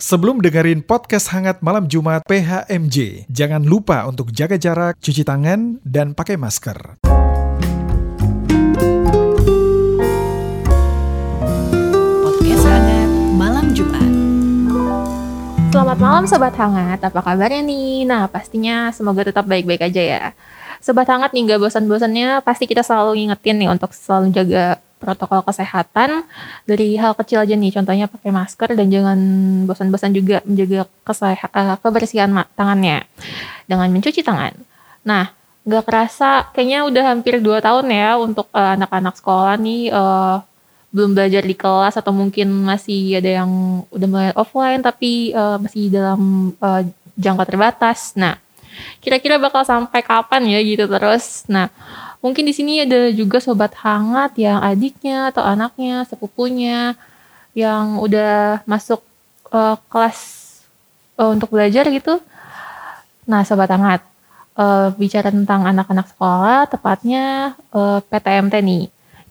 Sebelum dengerin podcast hangat malam Jumat PHMJ, jangan lupa untuk jaga jarak, cuci tangan, dan pakai masker. Podcast hangat malam Jumat. Selamat malam Sobat Hangat, apa kabarnya nih? Nah pastinya semoga tetap baik-baik aja ya. Sobat Hangat nih gak bosan-bosannya, pasti kita selalu ngingetin nih untuk selalu jaga protokol kesehatan dari hal kecil aja nih, contohnya pakai masker dan jangan bosan-bosan juga menjaga keseha- eh, kebersihan tangannya dengan mencuci tangan. Nah, gak kerasa kayaknya udah hampir 2 tahun ya untuk eh, anak-anak sekolah nih eh, belum belajar di kelas atau mungkin masih ada yang udah mulai offline tapi eh, masih dalam eh, jangka terbatas. Nah, kira-kira bakal sampai kapan ya gitu terus. Nah, mungkin di sini ada juga sobat hangat yang adiknya atau anaknya, sepupunya yang udah masuk eh, kelas eh, untuk belajar gitu. Nah, sobat hangat, eh, bicara tentang anak-anak sekolah, tepatnya eh, PTMT nih.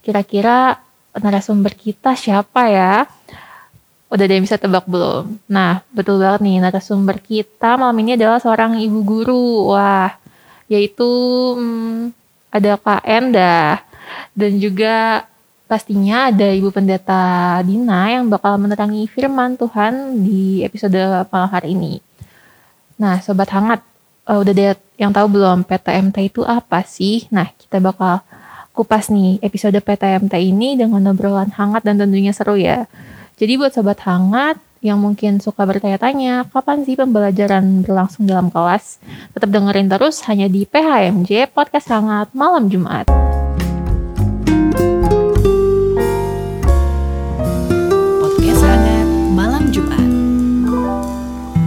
Kira-kira narasumber kita siapa ya? Udah ada yang bisa tebak belum? Nah, betul banget nih, narasumber kita malam ini adalah seorang ibu guru. Wah, yaitu hmm, ada Kak Enda dan juga pastinya ada Ibu Pendeta Dina yang bakal menerangi firman Tuhan di episode malam hari ini. Nah, sobat hangat, eh, udah ada yang tahu belum PTMT itu apa sih? Nah, kita bakal kupas nih episode PTMT ini dengan obrolan hangat dan tentunya seru ya. Jadi buat sobat hangat yang mungkin suka bertanya-tanya, kapan sih pembelajaran berlangsung dalam kelas? Tetap dengerin terus hanya di PHMJ Podcast Hangat Malam Jumat. Podcast hangat malam Jumat.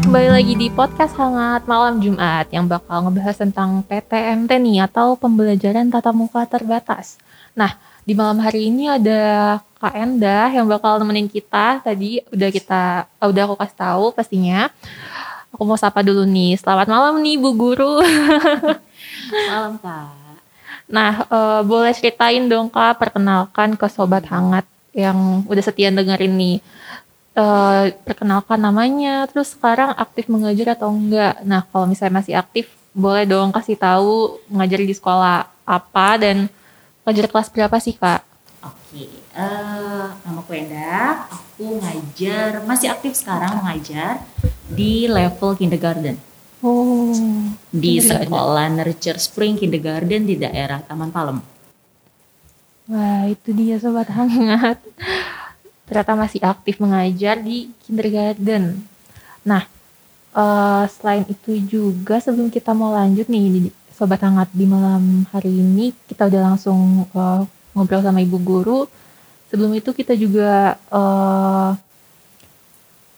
Kembali lagi di Podcast Hangat Malam Jumat yang bakal ngebahas tentang PTMT nih atau pembelajaran tatap muka terbatas. Nah, di malam hari ini ada Kak Endah yang bakal nemenin kita. Tadi udah kita eh, udah aku kasih tahu pastinya. Aku mau sapa dulu nih. Selamat malam nih Bu Guru. Malam Kak. Nah, eh, boleh ceritain dong Kak, perkenalkan ke Sobat Hangat yang udah setia dengerin nih. Eh, perkenalkan namanya, terus sekarang aktif mengajar atau enggak. Nah, kalau misalnya masih aktif, boleh dong kasih tahu mengajar di sekolah apa dan ngajar kelas berapa sih Kak? Oke, eh nama aku Enda, aku ngajar, masih aktif sekarang mengajar di level kindergarten Oh, di sekolah Nurture Spring Kindergarten di daerah Taman Palem. wah itu dia Sobat Hangat. Ternyata masih aktif mengajar di kindergarten. Nah, eh, selain itu juga sebelum kita mau lanjut nih di Sobat Hangat di malam hari ini kita udah langsung eh, ngobrol sama ibu guru. Sebelum itu kita juga eh,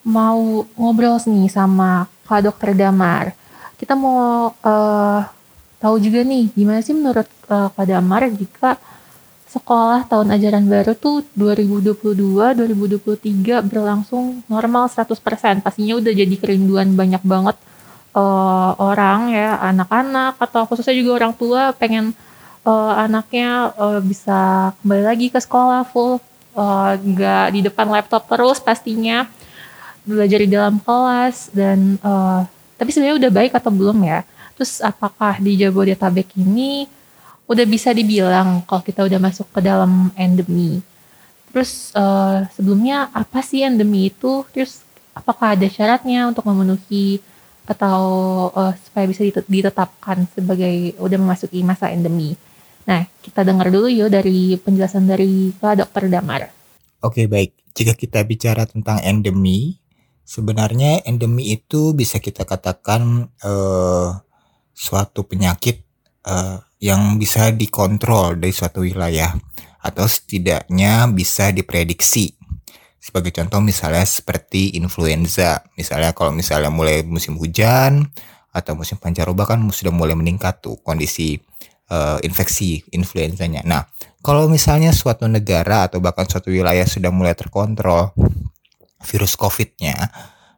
mau ngobrol nih sama Kak Dokter Damar. Kita mau eh, tahu juga nih gimana sih menurut eh, Kak Damar jika sekolah tahun ajaran baru tuh 2022-2023 berlangsung normal 100%. Pastinya udah jadi kerinduan banyak banget eh, orang ya, anak-anak atau khususnya juga orang tua pengen eh, anaknya eh, bisa kembali lagi ke sekolah full nggak di depan laptop terus pastinya belajar di dalam kelas dan eh, tapi sebenarnya udah baik atau belum ya? Terus apakah di Jabodetabek ini udah bisa dibilang kalau kita udah masuk ke dalam endemi? Terus eh, sebelumnya apa sih endemi itu? Terus apakah ada syaratnya untuk memenuhi atau eh, supaya bisa ditet- ditetapkan sebagai udah memasuki masa endemi? Nah, kita dengar dulu yuk dari penjelasan dari Pak Dokter Damar. Oke baik, jika kita bicara tentang endemi, sebenarnya endemi itu bisa kita katakan eh, suatu penyakit eh, yang bisa dikontrol dari suatu wilayah atau setidaknya bisa diprediksi. Sebagai contoh misalnya seperti influenza, misalnya kalau misalnya mulai musim hujan atau musim pancaroba kan sudah mulai meningkat tuh kondisi eh, infeksi influenzanya. Nah, kalau misalnya suatu negara atau bahkan suatu wilayah sudah mulai terkontrol virus COVID-nya,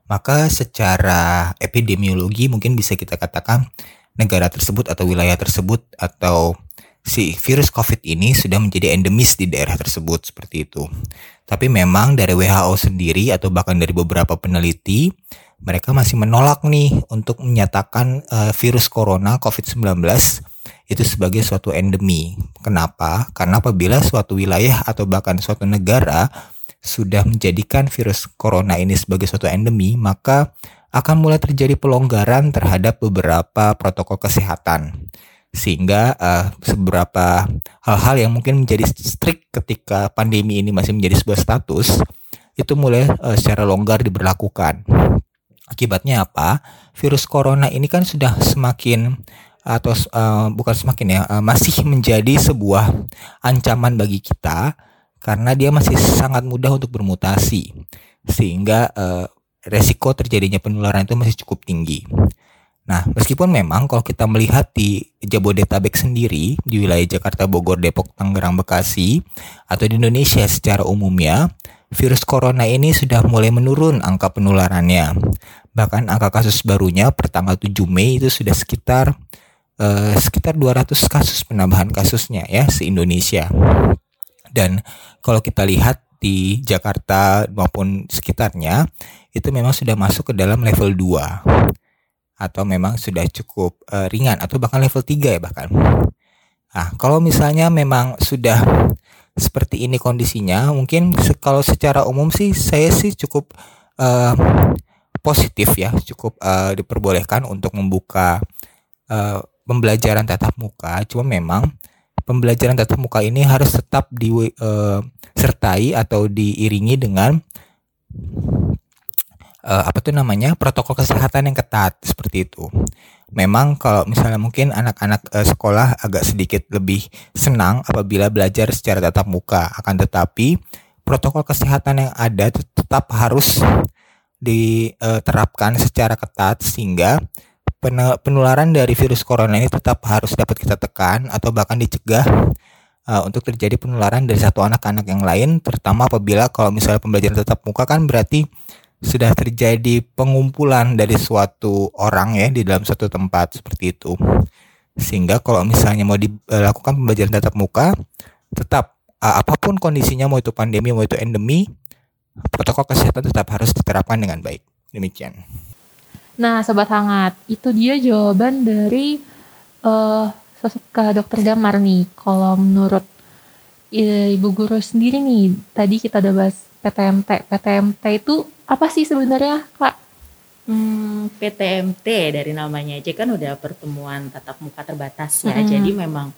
maka secara epidemiologi mungkin bisa kita katakan negara tersebut atau wilayah tersebut atau si virus COVID ini sudah menjadi endemis di daerah tersebut seperti itu. Tapi memang dari WHO sendiri atau bahkan dari beberapa peneliti, mereka masih menolak nih untuk menyatakan uh, virus corona COVID-19 itu sebagai suatu endemi. Kenapa? Karena apabila suatu wilayah atau bahkan suatu negara sudah menjadikan virus corona ini sebagai suatu endemi, maka akan mulai terjadi pelonggaran terhadap beberapa protokol kesehatan sehingga uh, seberapa hal-hal yang mungkin menjadi strict ketika pandemi ini masih menjadi sebuah status itu mulai uh, secara longgar diberlakukan. Akibatnya apa? Virus corona ini kan sudah semakin atau uh, bukan semakin ya, uh, masih menjadi sebuah ancaman bagi kita karena dia masih sangat mudah untuk bermutasi sehingga uh, resiko terjadinya penularan itu masih cukup tinggi. Nah, meskipun memang kalau kita melihat di Jabodetabek sendiri, di wilayah Jakarta, Bogor, Depok, Tangerang, Bekasi, atau di Indonesia secara umumnya, virus corona ini sudah mulai menurun angka penularannya. Bahkan angka kasus barunya per tanggal 7 Mei itu sudah sekitar uh, sekitar 200 kasus penambahan kasusnya ya se-Indonesia. Dan kalau kita lihat di Jakarta maupun sekitarnya itu memang sudah masuk ke dalam level 2 atau memang sudah cukup uh, ringan atau bahkan level 3 ya bahkan. Nah, kalau misalnya memang sudah seperti ini kondisinya, mungkin kalau secara umum sih saya sih cukup uh, positif ya, cukup uh, diperbolehkan untuk membuka uh, pembelajaran tatap muka. Cuma memang pembelajaran tatap muka ini harus tetap disertai uh, atau diiringi dengan uh, apa tuh namanya protokol kesehatan yang ketat seperti itu. Memang kalau misalnya mungkin anak-anak uh, sekolah agak sedikit lebih senang apabila belajar secara tatap muka, akan tetapi protokol kesehatan yang ada tetap harus diterapkan secara ketat sehingga penularan dari virus corona ini tetap harus dapat kita tekan atau bahkan dicegah uh, untuk terjadi penularan dari satu anak-anak yang lain terutama apabila kalau misalnya pembelajaran tatap muka kan berarti sudah terjadi pengumpulan dari suatu orang ya di dalam suatu tempat seperti itu. Sehingga kalau misalnya mau dilakukan pembelajaran tatap muka, tetap uh, apa pun kondisinya mau itu pandemi mau itu endemi, protokol kesehatan tetap harus diterapkan dengan baik. Demikian. Nah, sobat hangat, itu dia jawaban dari uh, sosok dokter Damar nih. Kalau menurut Ibu guru sendiri nih, tadi kita udah bahas PTMT. PTMT itu apa sih sebenarnya kak? Hmm, PTMT dari namanya aja kan udah pertemuan tatap muka terbatas ya. Hmm. Jadi memang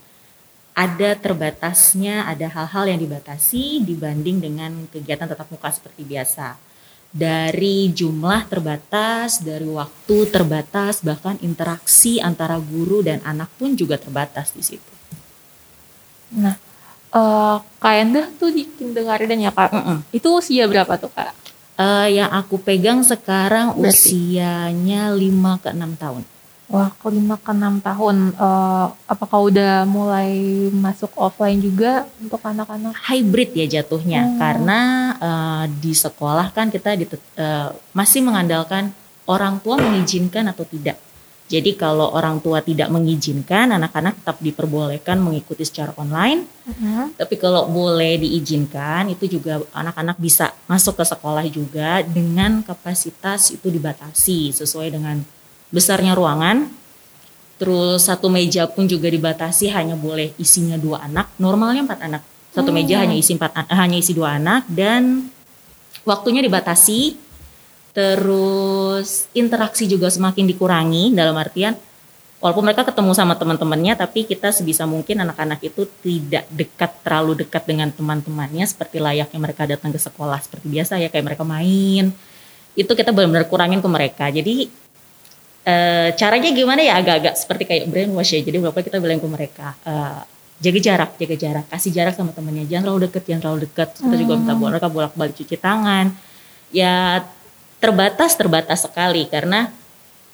ada terbatasnya, ada hal-hal yang dibatasi dibanding dengan kegiatan tatap muka seperti biasa. Dari jumlah terbatas, dari waktu terbatas, bahkan interaksi antara guru dan anak pun juga terbatas di situ. Nah, uh, Kak Endah tuh di kindergarten ya Kak. Mm -mm. Itu usia berapa tuh Kak? Uh, yang aku pegang sekarang Berarti. usianya 5 ke 6 tahun. Wah, ke 5 ke 6 tahun. Uh, apakah udah mulai masuk offline juga untuk anak-anak? Hybrid ya jatuhnya. Hmm. Karena uh, di sekolah kan kita uh, masih mengandalkan orang tua mengizinkan atau tidak. Jadi kalau orang tua tidak mengizinkan, anak-anak tetap diperbolehkan mengikuti secara online. Uh-huh. Tapi kalau boleh diizinkan, itu juga anak-anak bisa masuk ke sekolah juga dengan kapasitas itu dibatasi sesuai dengan besarnya ruangan. Terus satu meja pun juga dibatasi hanya boleh isinya dua anak. Normalnya empat anak. Satu meja hmm. hanya isi empat hanya isi dua anak dan waktunya dibatasi Terus interaksi juga semakin dikurangi dalam artian walaupun mereka ketemu sama teman-temannya tapi kita sebisa mungkin anak-anak itu tidak dekat terlalu dekat dengan teman-temannya seperti layaknya mereka datang ke sekolah seperti biasa ya kayak mereka main. Itu kita benar-benar kurangin ke mereka. Jadi e, caranya gimana ya agak-agak seperti kayak brainwash ya. Jadi berapa kita bilang ke mereka e, jaga jarak, jaga jarak, kasih jarak sama temannya, jangan terlalu dekat, jangan terlalu dekat. Kita hmm. juga minta buat mereka bolak-balik cuci tangan. Ya terbatas terbatas sekali karena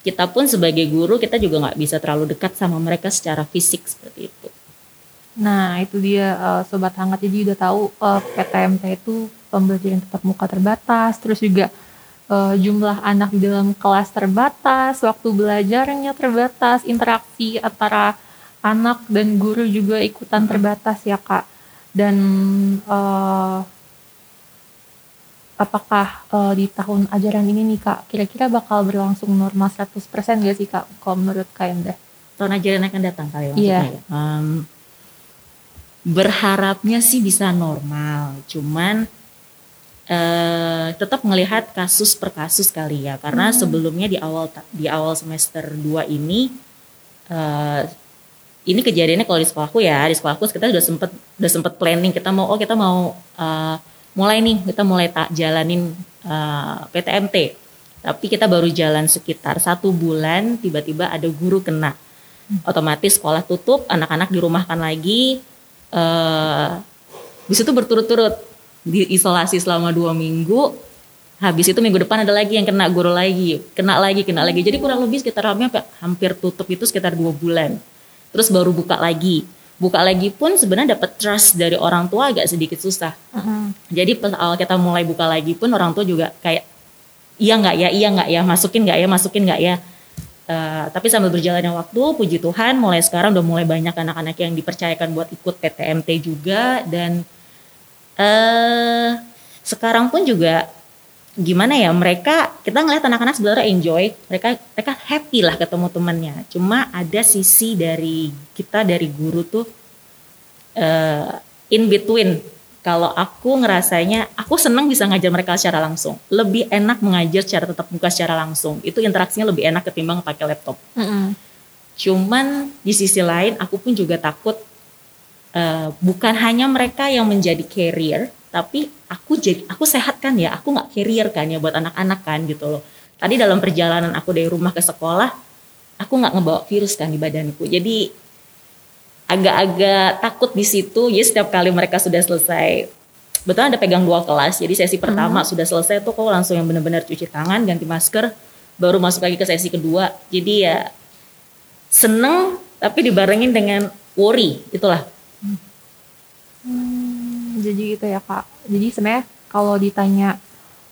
kita pun sebagai guru kita juga nggak bisa terlalu dekat sama mereka secara fisik seperti itu. Nah itu dia uh, sobat hangat jadi udah tahu uh, eh, PTMT itu pembelajaran tetap muka terbatas, terus juga uh, jumlah anak di dalam kelas terbatas, waktu belajarnya terbatas, interaksi antara anak dan guru juga ikutan terbatas ya kak. Dan eh, apakah eh, di tahun ajaran ini nih kak, kira-kira bakal berlangsung normal 100% gak sih kak? Kalau menurut kak Enda? tahun ajaran akan datang kali maksudnya ya. Em, berharapnya sih bisa normal, cuman eh tetap melihat kasus per kasus kali ya, karena sebelumnya di awal di awal semester 2 ini eh ini kejadiannya kalau di sekolahku ya, di sekolahku kita sudah sempet udah sempet planning kita mau oh kita mau eh, mulai nih kita mulai tak jalanin eh, PTMT, tapi kita baru jalan sekitar satu bulan tiba-tiba ada guru kena otomatis sekolah tutup, anak-anak dirumahkan lagi. eh di berturut-turut diisolasi selama dua minggu. Habis itu minggu depan ada lagi yang kena guru lagi, kena lagi, kena lagi. Jadi kurang lebih sekitar hampir tutup itu sekitar dua bulan. Terus baru buka lagi. Buka lagi pun sebenarnya dapat trust dari orang tua agak sedikit susah. Jadi pas awal kita mulai buka lagi pun orang tua juga kayak iya nggak ya, iya nggak ya, masukin nggak ya, masukin nggak ya. Eh, tapi sambil berjalannya waktu, puji Tuhan, mulai sekarang udah mulai banyak anak-anak yang dipercayakan buat ikut PTMT juga dan eh sekarang pun juga gimana ya mereka kita ngeliat anak-anak sebenarnya enjoy, mereka mereka happy lah ketemu temannya. Cuma ada sisi dari kita dari guru tuh eh in between. Kalau aku ngerasanya, aku senang bisa ngajar mereka secara langsung. Lebih enak mengajar secara tetap muka secara langsung. Itu interaksinya lebih enak ketimbang pakai laptop. Cuman di sisi lain, aku pun juga takut eh, bukan hanya mereka yang menjadi carrier, tapi aku jadi aku sehat kan ya, aku nggak carrier kan ya buat anak-anak kan gitu loh. Tadi dalam perjalanan aku dari rumah ke sekolah, aku nggak ngebawa virus kan di badanku. Jadi agak-agak takut di situ. Jadi setiap kali mereka sudah selesai, betul ada pegang dua kelas. Jadi sesi pertama sudah selesai tuh kau langsung yang benar-benar cuci tangan, ganti masker, baru masuk lagi ke sesi kedua. Jadi ya seneng tapi dibarengin dengan worry itulah. Hmm, jadi gitu ya kak. Jadi sebenarnya kalau ditanya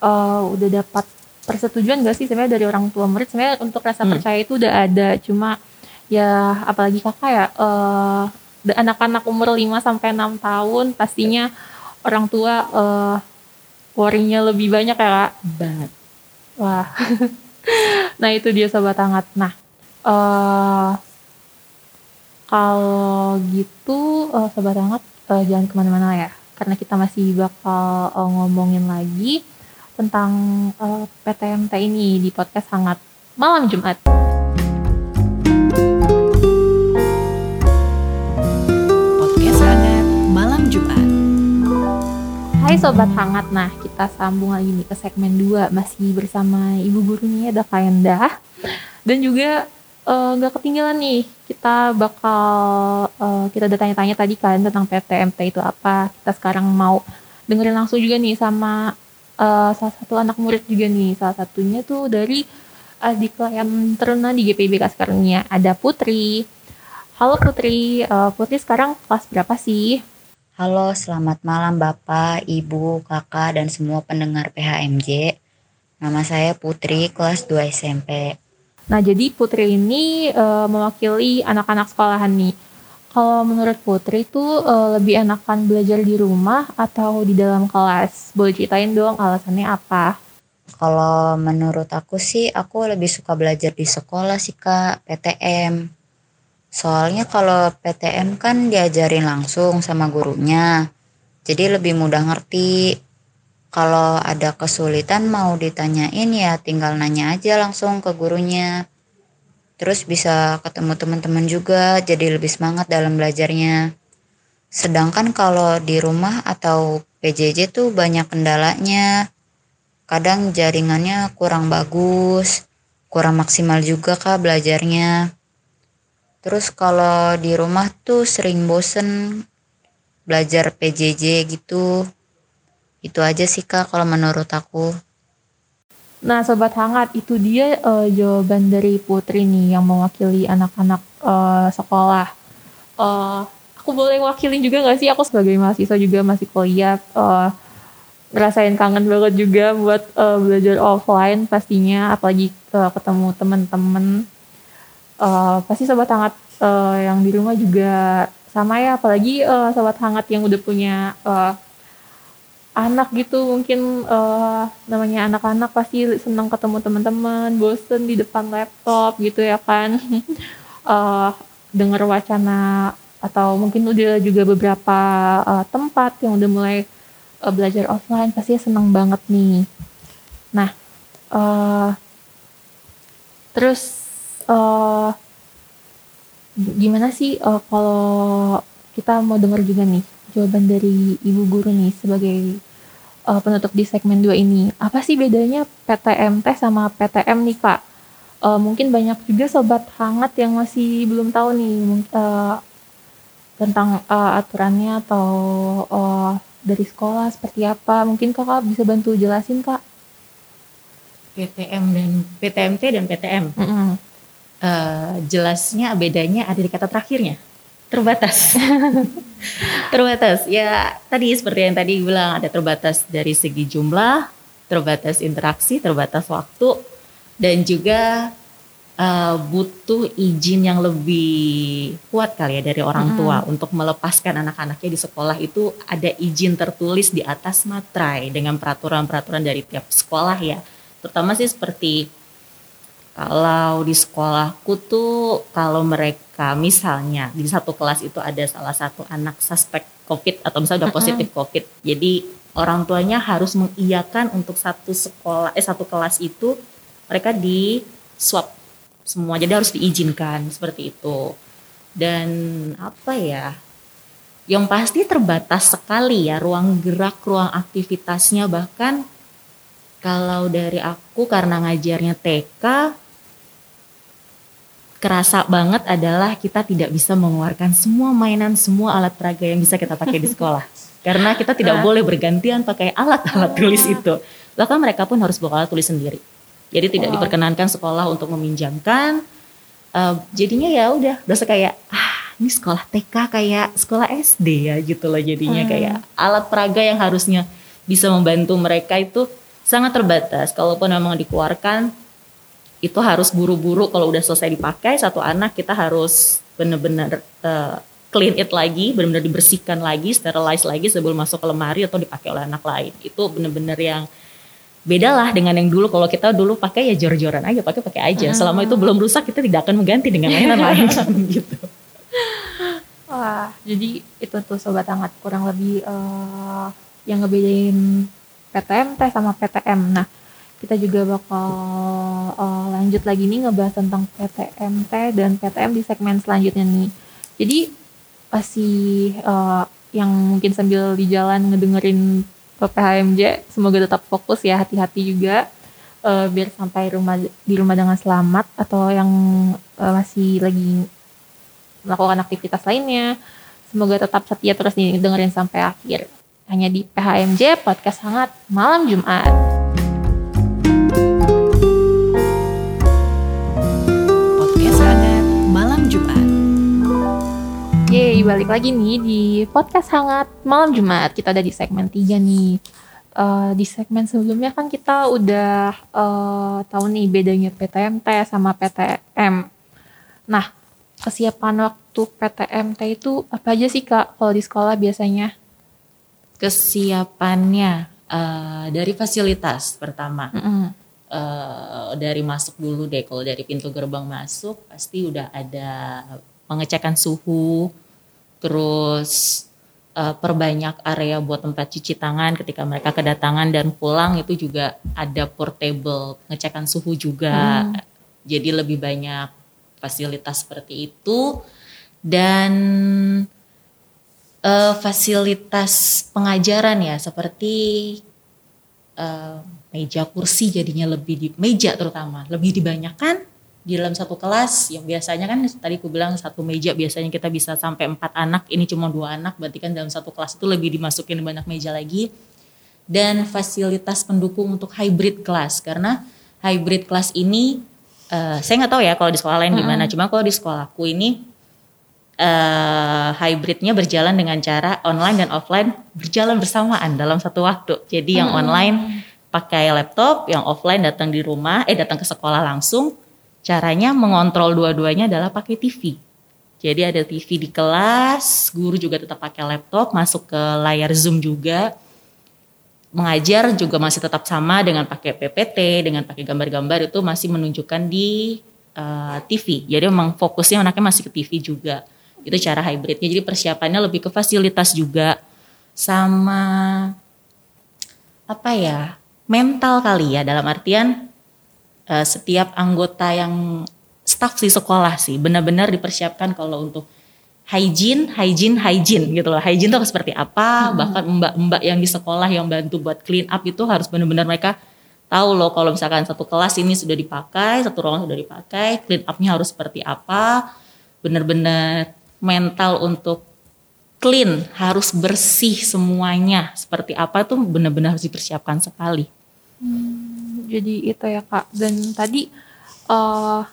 eh, udah dapat persetujuan gak sih sebenarnya dari orang tua murid sebenarnya untuk rasa Hmm. percaya itu udah ada. Cuma ya apalagi kakak ya eh, da- anak-anak umur 5 sampai 6 tahun pastinya orang tua eh, worry-nya lebih banyak ya kak. Banget. Wah. nah, itu dia sobat hangat. Nah, eh kalau gitu eh, sobat hangat eh, jangan ke mana-mana ya, karena kita masih bakal eh, ngomongin lagi tentang eh, PTMT ini di podcast hangat malam Jumat. Podcast hangat malam Jumat. Hai sobat hangat, nah kita sambung lagi nih ke segmen 2 masih bersama ibu guru nih ada Endah dan juga eh, nggak ketinggalan nih kita bakal eh, kita udah tanya-tanya tadi kan tentang PTMT itu apa kita sekarang mau dengerin langsung juga nih sama eh, salah satu anak murid juga nih salah satunya tuh dari adik klien teruna di GPBK sekarang ya, ada Putri Halo Putri, Eh, Putri sekarang kelas berapa sih? Halo, selamat malam Bapak, Ibu, Kakak, dan semua pendengar PHMJ. Nama saya Putri, kelas 2 SMP. Nah, jadi Putri ini eh, mewakili anak-anak sekolahan nih. Kalau menurut Putri itu eh, lebih enakan belajar di rumah atau di dalam kelas? Boleh ceritain dong alasannya apa? Kalau menurut aku sih, aku lebih suka belajar di sekolah sih Kak, PTM. Soalnya kalau PTM kan diajarin langsung sama gurunya, jadi lebih mudah ngerti. Kalau ada kesulitan mau ditanyain ya tinggal nanya aja langsung ke gurunya. Terus bisa ketemu teman-teman juga, jadi lebih semangat dalam belajarnya. Sedangkan kalau di rumah atau PJJ tuh banyak kendalanya. Kadang jaringannya kurang bagus, kurang maksimal juga kak belajarnya. Terus kalau di rumah tuh sering bosen belajar PJJ gitu. Itu aja sih kak kalau menurut aku. Nah, sobat hangat, itu dia eh, jawaban dari Putri nih yang mewakili anak-anak eh, sekolah. Eh, aku boleh wakilin juga gak sih? Aku sebagai mahasiswa juga masih kuliah. eh, ngerasain kangen banget juga buat eh, belajar offline pastinya, apalagi eh, ketemu teman-teman. Eh, pasti sobat hangat eh, yang di rumah juga sama ya apalagi eh, sobat hangat yang udah punya eh, anak gitu mungkin eh, namanya anak-anak pasti senang ketemu teman-teman bosen di depan laptop gitu ya kan. Eh dengar wacana atau mungkin udah juga beberapa eh, tempat yang udah mulai eh, belajar offline pasti senang banget nih. Nah eh terus eh gimana sih eh, kalau kita mau dengar juga nih jawaban dari ibu guru nih sebagai eh, penutup di segmen 2 ini. Apa sih bedanya PTMT sama PTM nih kak? Eh, mungkin banyak juga sobat hangat yang masih belum tahu nih eh, tentang eh, aturannya atau eh, dari sekolah seperti apa. Mungkin kakak bisa bantu jelasin kak? PTM dan PTMT dan PTM. Mm-mm. Eh, jelasnya bedanya ada di kata terakhirnya terbatas. Terbatas. Ya tadi seperti yang tadi bilang ada terbatas dari segi jumlah terbatas interaksi terbatas waktu dan juga eh, butuh izin yang lebih kuat kali ya dari orang tua. Untuk melepaskan anak-anaknya di sekolah itu ada izin tertulis di atas materai dengan peraturan-peraturan dari tiap sekolah ya. Terutama sih seperti kalau di sekolahku tuh kalau mereka misalnya di satu kelas itu ada salah satu anak suspek COVID atau misalnya udah positif COVID. Jadi orang tuanya harus mengiyakan untuk satu sekolah eh satu kelas itu mereka di swab semua. Jadi harus diizinkan seperti itu. Dan apa ya? Yang pasti terbatas sekali ya ruang gerak, ruang aktivitasnya bahkan kalau dari aku karena ngajarnya TK kerasa banget adalah kita tidak bisa mengeluarkan semua mainan, semua alat peraga yang bisa kita pakai di sekolah. Karena kita tidak boleh bergantian pakai alat-alat tulis itu. Bahkan mereka pun harus bawa alat tulis sendiri. Jadi tidak diperkenankan sekolah untuk meminjamkan. Eh, jadinya ya udah, udah kayak ah ini sekolah TK kayak sekolah SD ya gitu loh jadinya kayak alat peraga yang harusnya bisa membantu mereka itu sangat terbatas. Kalaupun memang dikeluarkan itu harus buru-buru kalau udah selesai dipakai satu anak kita harus benar-benar eh, clean it lagi, benar-benar dibersihkan lagi, sterilize lagi sebelum masuk ke lemari atau dipakai oleh anak lain. Itu benar-benar yang beda lah dengan yang dulu kalau kita dulu pakai ya jor-joran aja, pakai pakai aja. Selama itu belum rusak kita tidak akan mengganti dengan mainan lain gitu. Wah, jadi itu tuh sobat hangat kurang lebih eh, yang ngebedain PTMT sama PTM. Nah, kita juga bakal eh, lanjut lagi nih ngebahas tentang PTMT dan PTM di segmen selanjutnya nih. Jadi masih eh, yang mungkin sambil di jalan ngedengerin PPHMJ, semoga tetap fokus ya, hati-hati juga eh, biar sampai rumah di rumah dengan selamat atau yang eh, masih lagi melakukan aktivitas lainnya. Semoga tetap setia terus nih dengerin sampai akhir. Hanya di PHMJ Podcast Hangat Malam Jumat. Jumat. Yeay, balik lagi nih di Podcast Hangat Malam Jumat. Kita ada di segmen 3 nih. Eh, di segmen sebelumnya kan kita udah eh, tahu nih bedanya PTMT sama PTM. Nah, kesiapan waktu PTMT itu apa aja sih Kak kalau di sekolah biasanya? Kesiapannya eh, dari fasilitas pertama. Mm-mm. Eh, dari masuk dulu deh. Kalau dari pintu gerbang masuk pasti udah ada pengecekan suhu terus eh, perbanyak area buat tempat cuci tangan ketika mereka kedatangan dan pulang itu juga ada portable pengecekan suhu juga. Jadi lebih banyak fasilitas seperti itu. Dan eh, fasilitas pengajaran ya seperti eh, meja kursi jadinya lebih di meja terutama lebih dibanyakan di dalam satu kelas yang biasanya kan tadi aku bilang satu meja biasanya kita bisa sampai empat anak ini cuma dua anak berarti kan dalam satu kelas itu lebih dimasukin banyak meja lagi. Dan fasilitas pendukung untuk hybrid kelas karena hybrid kelas ini eh, saya nggak tahu ya kalau di sekolah lain gimana cuma kalau di sekolahku ini eh hybridnya berjalan dengan cara online dan offline berjalan bersamaan dalam satu waktu. Jadi yang online pakai laptop, yang offline datang di rumah, eh datang ke sekolah langsung. Caranya mengontrol dua-duanya adalah pakai TV. Jadi ada TV di kelas, guru juga tetap pakai laptop, masuk ke layar Zoom juga. Mengajar juga masih tetap sama dengan pakai PPT, dengan pakai gambar-gambar itu masih menunjukkan di uh, TV. Jadi memang fokusnya anaknya masih ke TV juga. Itu cara hybridnya. Jadi persiapannya lebih ke fasilitas juga sama apa ya? Mental kali ya dalam artian uh, setiap anggota yang staff di sekolah sih benar-benar dipersiapkan kalau untuk hygiene, hygiene, hygiene gitu loh. Hygiene itu seperti apa? Hmm. Bahkan mbak-mbak yang di sekolah yang bantu buat clean up itu harus benar-benar mereka tahu loh kalau misalkan satu kelas ini sudah dipakai, satu ruangan sudah dipakai, clean upnya harus seperti apa? Benar-benar mental untuk clean, harus bersih semuanya. Seperti apa itu benar-benar harus dipersiapkan sekali. Hmm, jadi itu ya kak. Dan tadi uh,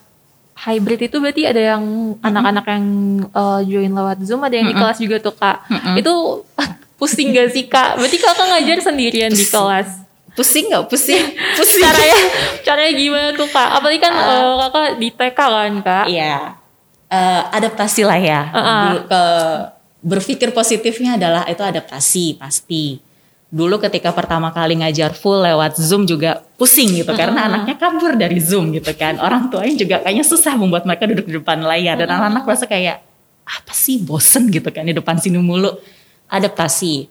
hybrid itu berarti ada yang anak-anak yang uh, join lewat Zoom, ada yang mm -hmm. di kelas juga tuh kak. Mm -hmm. Itu pusing gak sih kak? Berarti kakak ngajar sendirian pusing. di kelas? Pusing nggak? Pusing. Pusing. caranya, caranya gimana tuh kak? Apalagi kan uh, uh, kakak di TK kan kak? Iya. Uh, adaptasi lah ya. Uh -uh. Ke, berpikir positifnya adalah itu adaptasi pasti dulu ketika pertama kali ngajar full lewat Zoom juga pusing gitu karena anaknya kabur dari Zoom gitu kan. Orang tuanya juga kayaknya susah membuat mereka duduk di depan layar dan anak-anak merasa kayak apa sih bosen gitu kan di depan sini mulu. Adaptasi.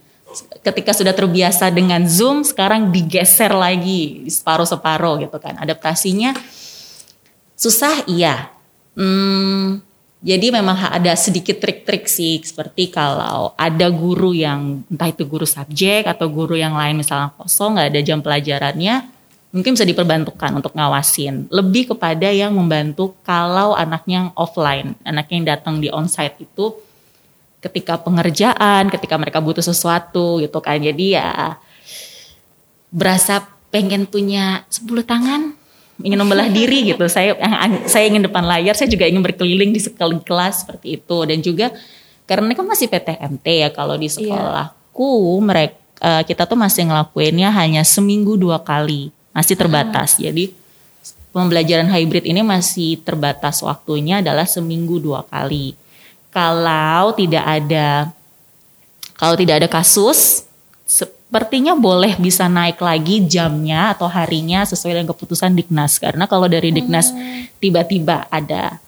Ketika sudah terbiasa dengan Zoom sekarang digeser lagi separuh-separuh gitu kan. Adaptasinya susah iya. Hmm, jadi memang ada sedikit trik-trik sih seperti kalau ada guru yang entah itu guru subjek atau guru yang lain misalnya kosong nggak ada jam pelajarannya mungkin bisa diperbantukan untuk ngawasin. Lebih kepada yang membantu kalau anaknya yang offline, anaknya yang datang di onsite itu ketika pengerjaan, ketika mereka butuh sesuatu gitu kan. Jadi ya berasa pengen punya 10 tangan ingin membelah diri gitu. Saya saya ingin depan layar, saya juga ingin berkeliling di sekeliling kelas seperti itu dan juga karena kan masih PTMT ya kalau di iya. sekolahku yeah. mereka uh, kita tuh masih ngelakuinnya hanya seminggu dua kali, masih terbatas. Ah. Jadi pembelajaran hybrid ini masih terbatas waktunya adalah seminggu dua kali. Kalau tidak ada kalau tidak ada kasus sepertinya boleh bisa naik lagi jamnya atau harinya sesuai dengan keputusan Diknas karena kalau dari Diknas hmm. tiba-tiba ada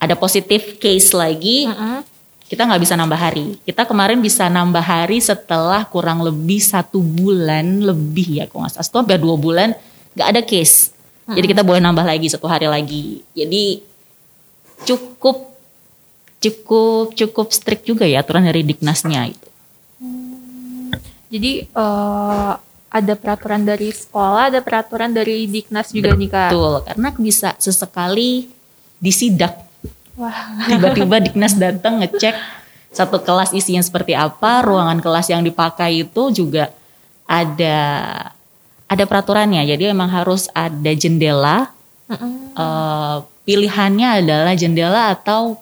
ada positif case lagi uh-uh. kita nggak bisa nambah hari kita kemarin bisa nambah hari setelah kurang lebih satu bulan lebih ya kok nggak salah hampir dua bulan nggak ada case uh-uh. jadi kita boleh nambah lagi satu hari lagi jadi cukup cukup cukup strict juga ya aturan dari Diknasnya itu jadi uh, ada peraturan dari sekolah, ada peraturan dari Diknas juga Betul, nih kak. Betul, karena bisa sesekali disidak. Tiba-tiba Diknas datang ngecek satu kelas isinya seperti apa, ruangan kelas yang dipakai itu juga ada ada peraturannya. Jadi memang harus ada jendela. Uh, pilihannya adalah jendela atau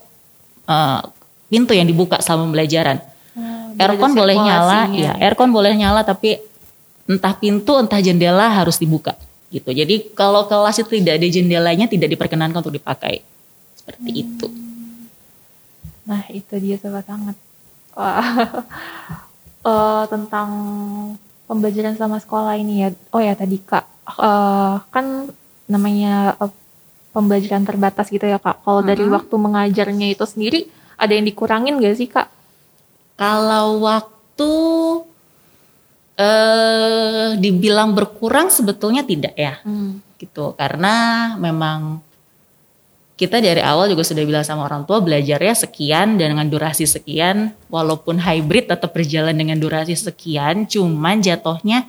uh, pintu yang dibuka selama pembelajaran aircon boleh nyala, ya aircon boleh nyala tapi entah pintu entah jendela harus dibuka gitu. Jadi kalau kelas itu tidak ada jendelanya tidak diperkenankan untuk dipakai. Seperti hmm. itu. Nah, itu dia sobat hangat. uh, tentang pembelajaran sama sekolah ini ya. Oh ya tadi Kak, uh, kan namanya uh, pembelajaran terbatas gitu ya Kak. Kalau -hmm. dari waktu mengajarnya itu sendiri ada yang dikurangin gak sih Kak? Kalau waktu eh dibilang berkurang sebetulnya tidak ya. Hmm. Gitu. Karena memang kita dari awal juga sudah bilang sama orang tua belajarnya sekian dan dengan durasi sekian walaupun hybrid tetap berjalan dengan durasi sekian cuman jatuhnya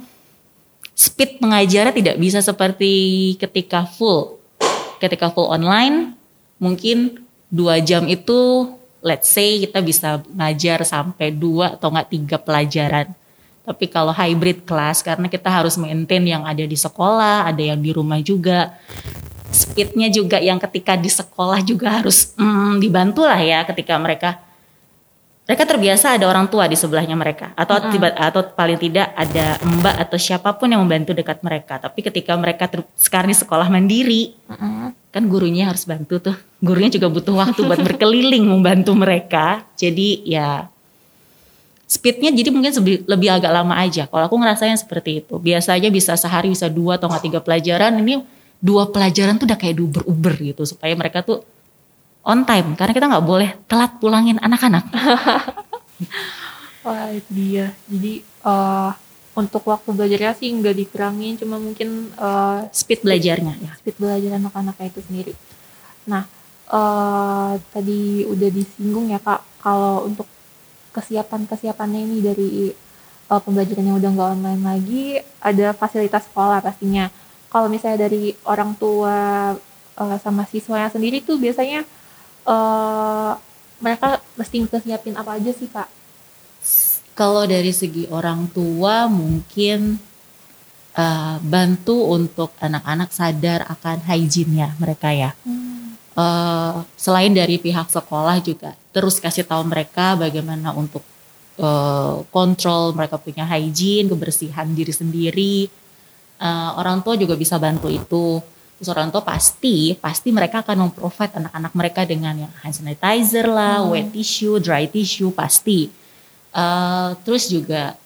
speed pengajarnya tidak bisa seperti ketika full ketika full online mungkin dua jam itu let's say kita bisa ngajar sampai dua atau enggak tiga pelajaran. Tapi kalau hybrid class karena kita harus maintain yang ada di sekolah, ada yang di rumah juga. Speednya juga yang ketika di sekolah juga harus mm, dibantu lah ya ketika mereka mereka terbiasa ada orang tua di sebelahnya mereka atau mm -hmm. tiba atau paling tidak ada mbak atau siapa pun yang membantu dekat mereka. Tapi ketika mereka sekarang di sekolah mandiri, mm -hmm. Kan gurunya harus bantu tuh. Gurunya juga butuh waktu buat berkeliling membantu mereka. Jadi ya speednya jadi mungkin lebih agak lama aja. Kalau aku ngerasanya seperti itu. Biasanya bisa sehari bisa dua atau nggak tiga pelajaran. Ini dua pelajaran tuh udah kayak diuber-uber gitu supaya mereka tuh on time. Karena kita nggak boleh telat pulangin anak-anak. Wah itu dia. Jadi eh untuk waktu belajarnya sih nggak dikurangin, cuma mungkin eh Speed belajarnya ya. speed belajar anak-anak itu sendiri. Nah, eh tadi udah disinggung ya kak, kalau untuk kesiapan-kesiapannya ini dari eh, pembelajaran yang udah nggak online lagi, ada fasilitas sekolah pastinya. Kalau misalnya dari orang tua eh, sama siswanya sendiri tuh biasanya eh mereka mesti kesiapin apa aja sih kak? Kalau dari segi orang tua mungkin uh, bantu untuk anak-anak sadar akan hygiene-nya mereka ya. Uh, selain dari pihak sekolah juga terus kasih tahu mereka bagaimana untuk uh, kontrol mereka punya hygiene, kebersihan diri sendiri. Uh, orang tua juga bisa bantu itu. Terus orang tua pasti pasti mereka akan memprovide anak-anak mereka dengan yang hand sanitizer lah, wet tissue, dry tissue pasti. Uh, terus juga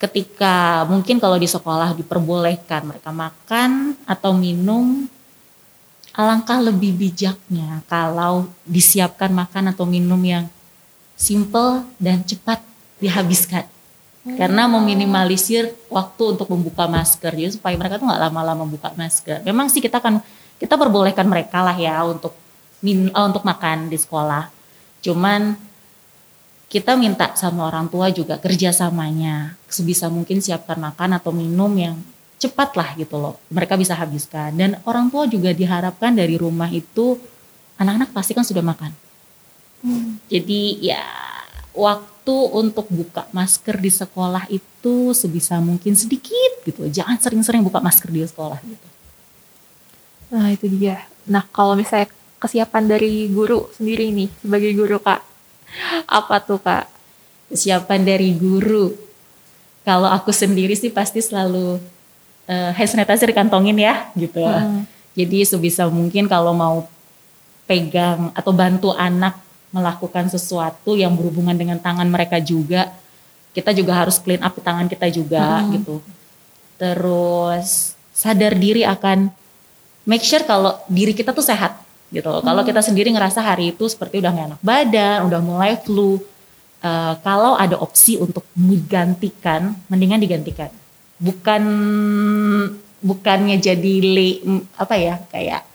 ketika mungkin kalau di sekolah diperbolehkan mereka makan atau minum alangkah lebih bijaknya kalau disiapkan makan atau minum yang simple dan cepat dihabiskan. Karena meminimalisir waktu untuk membuka masker. Jadi supaya mereka tuh nggak lama-lama buka masker. Memang sih kita kan kita perbolehkan mereka lah ya untuk min eh, untuk makan di sekolah. Cuman kita minta sama orang tua juga kerjasamanya. Sebisa mungkin siapkan makan atau minum yang cepat lah gitu loh. Mereka bisa habiskan. Dan orang tua juga diharapkan dari rumah itu anak-anak pasti kan sudah makan. Jadi ya waktu untuk buka masker di sekolah itu sebisa mungkin sedikit gitu. Jangan sering-sering buka masker di sekolah gitu. Nah itu dia. Nah kalau misalnya kesiapan dari guru sendiri nih sebagai guru kak, apa tuh kak? kesiapan dari guru. Kalau aku sendiri sih pasti selalu eh, hand sanitizer dikantongin ya gitu. Hmm. Jadi sebisa mungkin kalau mau pegang atau bantu anak melakukan sesuatu yang berhubungan dengan tangan mereka juga, kita juga harus clean up tangan kita juga gitu. Terus sadar diri akan make sure kalau diri kita tuh sehat gitu. loh. Kalau kita sendiri ngerasa hari itu seperti udah gak enak badan, udah mulai flu, eh, kalau ada opsi untuk digantikan, mendingan digantikan. Bukan bukannya jadi le, apa ya kayak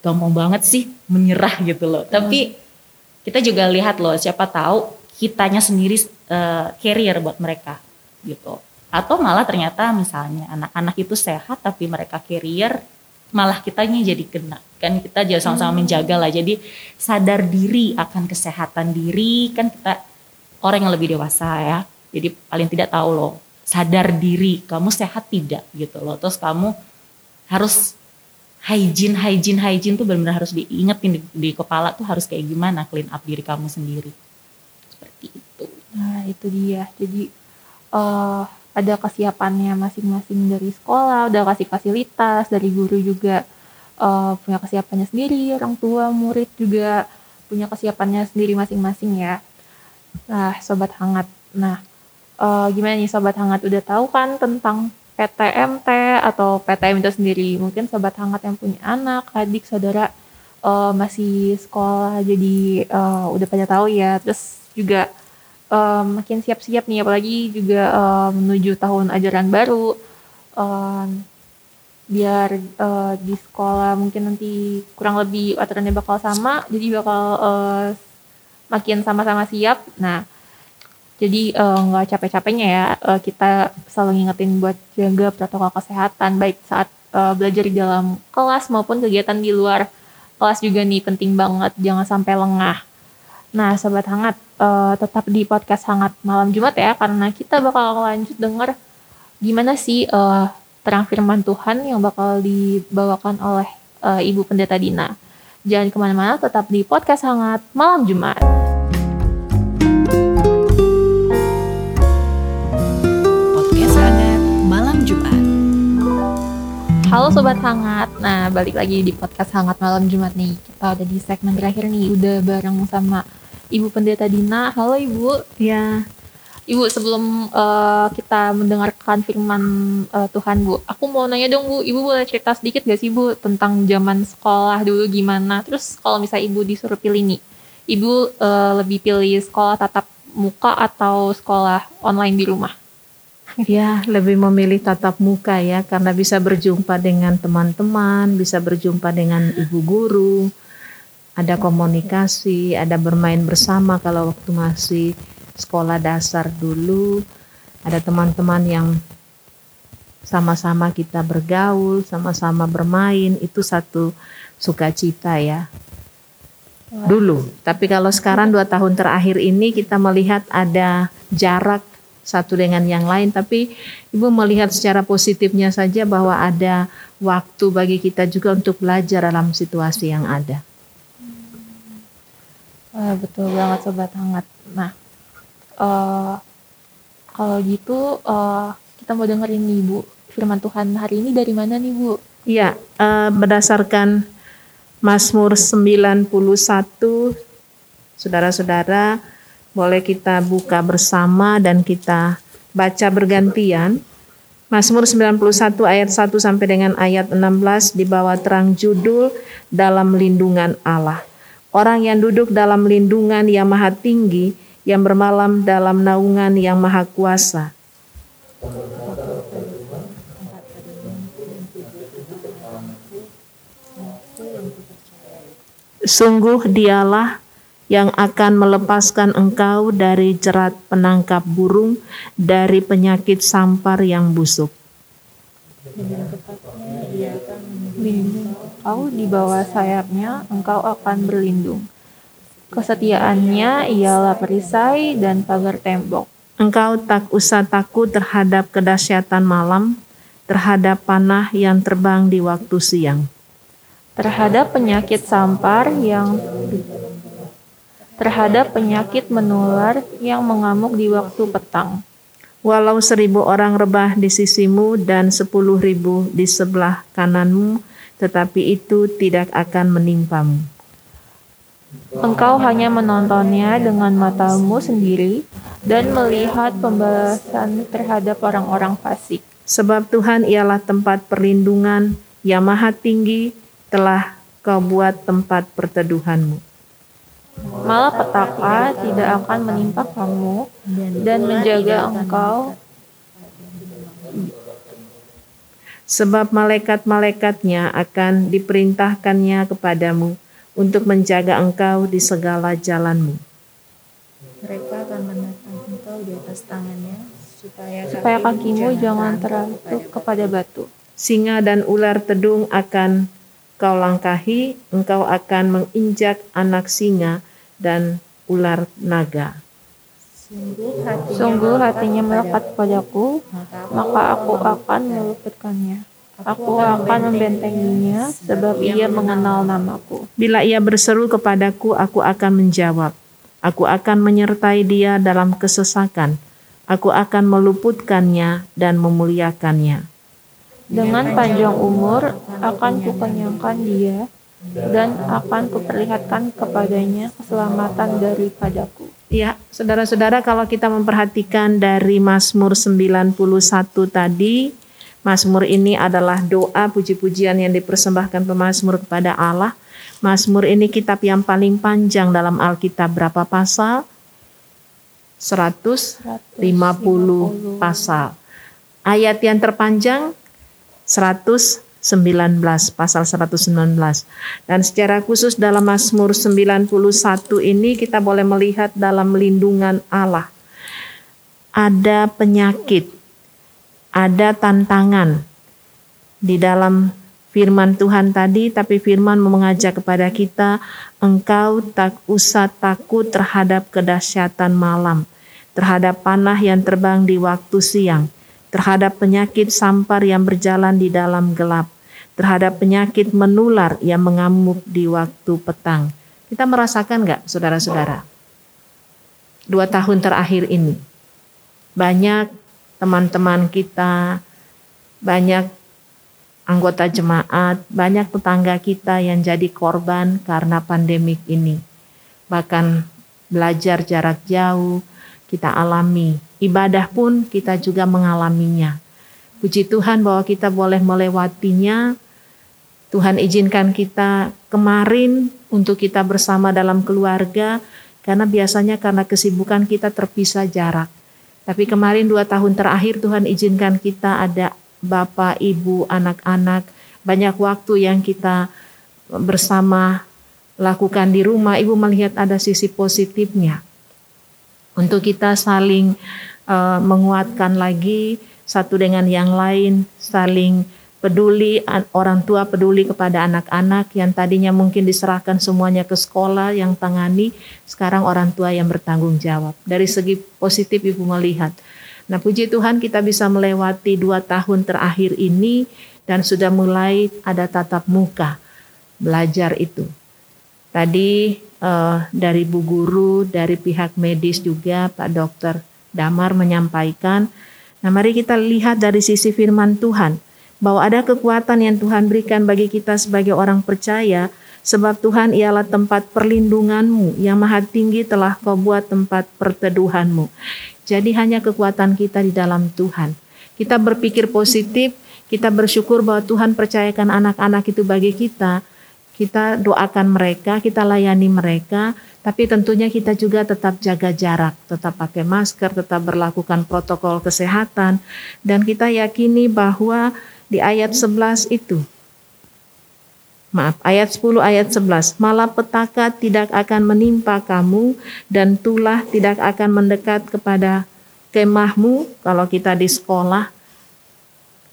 gampang banget sih menyerah gitu loh. Tapi kita juga lihat loh siapa tahu kitanya sendiri eh, carrier buat mereka gitu. Atau malah ternyata misalnya anak-anak itu sehat tapi mereka carrier malah kitanya jadi kena. Kan kita jangan sama-sama menjaga lah. Jadi sadar diri akan kesehatan diri. Kan kita orang yang lebih dewasa ya. Jadi paling tidak tahu loh sadar diri kamu sehat tidak gitu loh. Terus kamu harus hygiene hygiene hygiene tuh benar-benar harus diingetin di, di kepala tuh harus kayak gimana clean up diri kamu sendiri. Seperti itu. Nah itu dia. Jadi eh ada kesiapannya masing-masing dari sekolah, udah kasih fasilitas dari guru juga eh, punya kesiapannya sendiri, orang tua, murid juga punya kesiapannya sendiri masing-masing ya. Nah sobat hangat. Nah eh, gimana nih sobat hangat udah tahu kan tentang PTMT atau PTM itu sendiri? Mungkin sobat hangat yang punya anak, adik, saudara eh, masih sekolah jadi eh, udah pada tahu ya. Terus juga eh, makin siap-siap nih apalagi juga eh, menuju tahun ajaran baru. Eh, biar eh, di sekolah mungkin nanti kurang lebih aturannya bakal sama jadi bakal eh, makin sama-sama siap. Nah jadi eh, nggak capek-capeknya ya eh, kita selalu ngingetin buat jaga protokol kesehatan baik saat eh, belajar di dalam kelas maupun kegiatan di luar. Kelas juga nih penting banget jangan sampai lengah Nah, sobat hangat, eh, tetap di podcast hangat malam Jumat ya, karena kita bakal lanjut denger gimana sih eh, terang firman Tuhan yang bakal dibawakan oleh eh, Ibu Pendeta Dina. Jangan ke mana-mana, tetap di podcast hangat malam Jumat. Podcast hangat malam Jumat. Halo Sobat Hangat, nah balik lagi di podcast Hangat Malam Jumat nih Kita udah di segmen terakhir nih, udah bareng sama Ibu Pendeta Dina. Halo Ibu. Ya, Ibu sebelum eh, kita mendengarkan firman eh, Tuhan Bu Aku mau nanya dong Bu, Ibu boleh cerita sedikit gak sih Bu Tentang zaman sekolah dulu gimana? Terus kalau misalnya Ibu disuruh pilih nih Ibu eh, lebih pilih sekolah tatap muka atau sekolah online di rumah? Ya lebih memilih tatap muka ya karena bisa berjumpa dengan teman-teman, bisa berjumpa dengan ibu guru, ada komunikasi, ada bermain bersama kalau waktu masih sekolah dasar dulu, ada teman-teman yang sama-sama kita bergaul, sama-sama bermain, itu satu sukacita ya. Dulu, tapi kalau sekarang dua tahun terakhir ini kita melihat ada jarak satu dengan yang lain, tapi ibu melihat secara positifnya saja bahwa ada waktu bagi kita juga untuk belajar dalam situasi yang ada. Wah, betul banget sobat hangat. Nah, eh kalau gitu eh, kita mau dengerin nih Bu firman Tuhan hari ini dari mana nih Bu? Iya, eh, berdasarkan Mazmur 91, saudara-saudara boleh kita buka bersama dan kita baca bergantian. Mazmur 91 ayat 1 sampai dengan ayat 16 di bawah terang judul dalam lindungan Allah. Orang yang duduk dalam lindungan yang maha tinggi, yang bermalam dalam naungan yang maha kuasa. Sungguh dialah yang akan melepaskan engkau dari jerat penangkap burung, dari penyakit sampar yang busuk. Engkau di bawah sayapnya, engkau akan berlindung. Kesetiaannya ialah perisai dan pagar tembok. Engkau tak usah takut terhadap kedahsyatan malam, terhadap panah yang terbang di waktu siang, Terhadap penyakit sampar yang terhadap penyakit menular yang mengamuk di waktu petang. Walau seribu orang rebah di sisimu dan sepuluh ribu di sebelah kananmu, tetapi itu tidak akan menimpamu. Engkau hanya menontonnya dengan matamu sendiri dan melihat pembalasan terhadap orang-orang fasik. Sebab Tuhan ialah tempat perlindungan yang maha tinggi telah kau buat tempat perteduhanmu. Malapetaka tidak akan menimpa kamu dan menjaga engkau Sebab malaikat-malaikatnya akan diperintahkannya kepadamu untuk menjaga engkau di segala jalanmu. Mereka akan menatang engkau di atas tangannya supaya, supaya kakimu jangan terantuk kepada batu. Singa dan ular tedung akan kau langkahi, engkau akan menginjak anak singa dan ular naga. Sungguh hatinya melekat padaku, maka aku akan meluputkannya. Aku akan membentenginya, sebab ia mengenal namaku. Bila ia berseru kepadaku, aku akan menjawab. Aku akan menyertai dia dalam kesesakan. Aku akan meluputkannya dan memuliakannya. Dengan panjang umur akan kukenyangkan dia, dan akan kuperlihatkan kepadanya keselamatan daripadaku. Ya, saudara-saudara kalau kita memperhatikan dari Mazmur 91 tadi, Mazmur ini adalah doa puji-pujian yang dipersembahkan pemazmur kepada Allah. Mazmur ini kitab yang paling panjang dalam Alkitab berapa pasal? 150 pasal. Ayat yang terpanjang 119 pasal 119. Dan secara khusus dalam Mazmur 91 ini kita boleh melihat dalam lindungan Allah. Ada penyakit, ada tantangan di dalam firman Tuhan tadi, tapi firman mengajak kepada kita, engkau tak usah takut terhadap kedahsyatan malam, terhadap panah yang terbang di waktu siang, terhadap penyakit sampar yang berjalan di dalam gelap, terhadap penyakit menular yang mengamuk di waktu petang. Kita merasakan nggak, saudara-saudara? Dua tahun terakhir ini, banyak teman-teman kita, banyak anggota jemaat, banyak tetangga kita yang jadi korban karena pandemik ini. Bahkan belajar jarak jauh kita alami, ibadah pun kita juga mengalaminya. Puji Tuhan bahwa kita boleh melewatinya. Tuhan izinkan kita kemarin untuk kita bersama dalam keluarga, karena biasanya karena kesibukan kita terpisah jarak. Tapi kemarin dua tahun terakhir Tuhan izinkan kita ada bapak, ibu, anak-anak, banyak waktu yang kita bersama lakukan di rumah. Ibu melihat ada sisi positifnya. Untuk kita saling uh, menguatkan lagi satu dengan yang lain, saling peduli orang tua peduli kepada anak-anak yang tadinya mungkin diserahkan semuanya ke sekolah yang tangani sekarang orang tua yang bertanggung jawab. Dari segi positif ibu melihat. Nah puji Tuhan kita bisa melewati dua tahun terakhir ini dan sudah mulai ada tatap muka belajar itu. Tadi uh, dari bu guru dari pihak medis juga Pak Dokter Damar menyampaikan nah mari kita lihat dari sisi firman Tuhan bahwa ada kekuatan yang Tuhan berikan bagi kita sebagai orang percaya, sebab Tuhan ialah tempat perlindunganmu yang maha tinggi telah kau buat tempat perteduhanmu. Jadi hanya kekuatan kita di dalam Tuhan. Kita berpikir positif, kita bersyukur bahwa Tuhan percayakan anak-anak itu bagi kita. Kita doakan mereka, kita layani mereka, tapi tentunya kita juga tetap jaga jarak, tetap pakai masker, tetap berlakukan protokol kesehatan, dan kita yakini bahwa di ayat 11 itu. Maaf, ayat 10 ayat 11. Malapetaka tidak akan menimpa kamu dan tulah tidak akan mendekat kepada kemahmu kalau kita di sekolah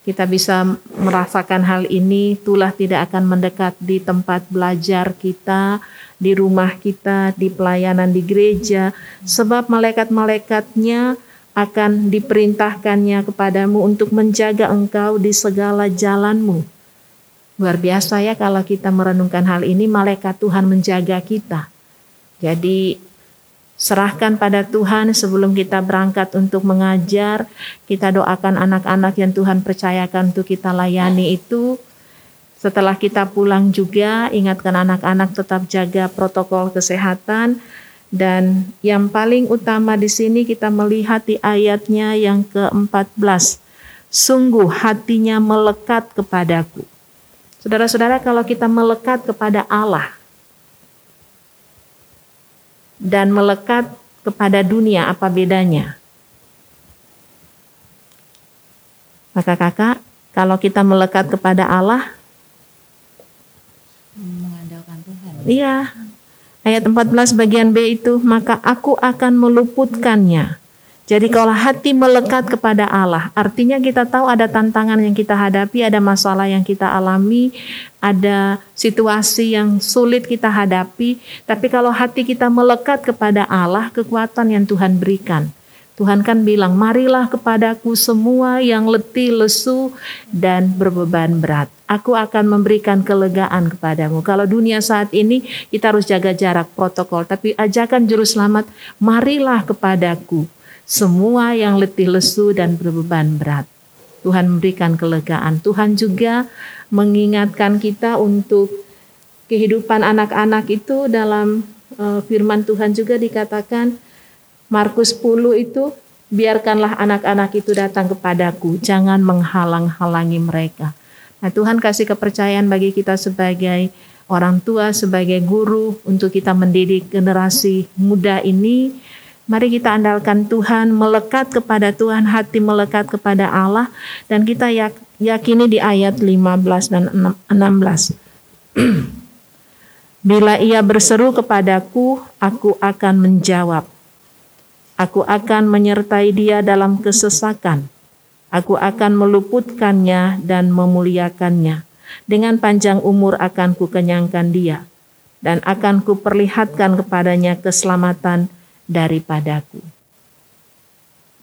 kita bisa merasakan hal ini, tulah tidak akan mendekat di tempat belajar kita, di rumah kita, di pelayanan di gereja, sebab malaikat-malaikatnya akan diperintahkannya kepadamu untuk menjaga engkau di segala jalanmu. Luar biasa ya kalau kita merenungkan hal ini, malaikat Tuhan menjaga kita. Jadi serahkan pada Tuhan sebelum kita berangkat untuk mengajar. Kita doakan anak-anak yang Tuhan percayakan untuk kita layani itu. Setelah kita pulang juga, ingatkan anak-anak tetap jaga protokol kesehatan dan yang paling utama di sini kita melihat di ayatnya yang ke-14. Sungguh hatinya melekat kepadaku. Saudara-saudara kalau kita melekat kepada Allah dan melekat kepada dunia apa bedanya? Maka kakak, kalau kita melekat kepada Allah, mengandalkan Tuhan. Iya, Ayat 14 bagian B itu, maka aku akan meluputkannya. Jadi kalau hati melekat kepada Allah, artinya kita tahu ada tantangan yang kita hadapi, ada masalah yang kita alami, ada situasi yang sulit kita hadapi, tapi kalau hati kita melekat kepada Allah, kekuatan yang Tuhan berikan. Tuhan kan bilang, marilah kepadaku semua yang letih, lesu, dan berbeban berat. Aku akan memberikan kelegaan kepadamu. Kalau dunia saat ini kita harus jaga jarak protokol, tapi ajakan juru selamat, marilah kepadaku semua yang letih, lesu, dan berbeban berat. Tuhan memberikan kelegaan. Tuhan juga mengingatkan kita untuk kehidupan anak-anak itu dalam uh, firman Tuhan juga dikatakan Markus 10 itu biarkanlah anak-anak itu datang kepadaku, jangan menghalang-halangi mereka. Nah, Tuhan kasih kepercayaan bagi kita sebagai orang tua, sebagai guru untuk kita mendidik generasi muda ini. Mari kita andalkan Tuhan, melekat kepada Tuhan, hati melekat kepada Allah dan kita yakini di ayat 15 dan 16. Bila ia berseru kepadaku, aku akan menjawab. Aku akan menyertai dia dalam kesesakan. Aku akan meluputkannya dan memuliakannya. Dengan panjang umur akan kukenyangkan dia. Dan akan kuperlihatkan kepadanya keselamatan daripadaku.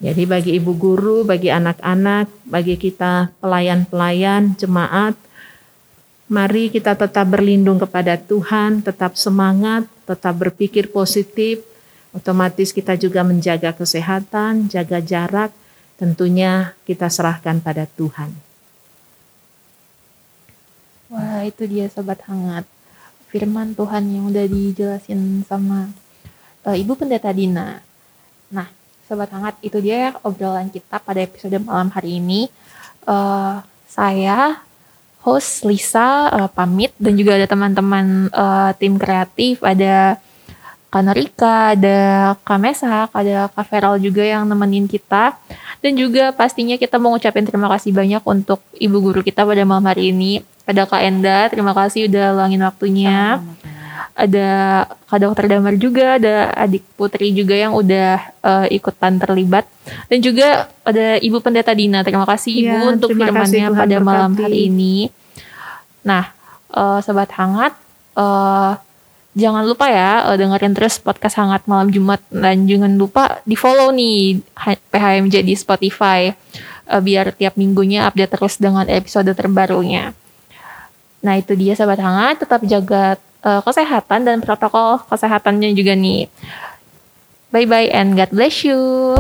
Jadi bagi ibu guru, bagi anak-anak, bagi kita pelayan-pelayan, jemaat, mari kita tetap berlindung kepada Tuhan, tetap semangat, tetap berpikir positif, Otomatis kita juga menjaga kesehatan, jaga jarak, tentunya kita serahkan pada Tuhan. itu dia sobat hangat firman Tuhan yang udah dijelasin sama uh, Ibu Pendeta Dina. Nah, sobat hangat itu dia ya obrolan kita pada episode malam hari ini. Uh, saya host Lisa uh, pamit dan juga ada teman-teman uh, tim kreatif ada Kanorika, ada Kamesak, ada Kak Feral juga yang nemenin kita. Dan juga pastinya kita mau ngucapin terima kasih banyak untuk ibu guru kita pada malam hari ini. Ada Kak Enda, terima kasih udah luangin waktunya. Ada Kak Dokter Damar juga, ada adik Putri juga yang udah uh, ikutan terlibat. Dan juga ada Ibu Pendeta Dina, terima kasih Ibu ya, untuk firmannya pada malam hari ini. Nah, uh, Sobat Hangat, uh, jangan lupa ya uh, dengerin terus podcast hangat malam Jumat dan jangan lupa di follow nih PHMJ di Spotify uh, biar tiap minggunya update terus dengan episode terbarunya. Nah itu dia sahabat hangat tetap jaga uh, kesehatan dan protokol kesehatannya juga nih. Bye bye and God bless you.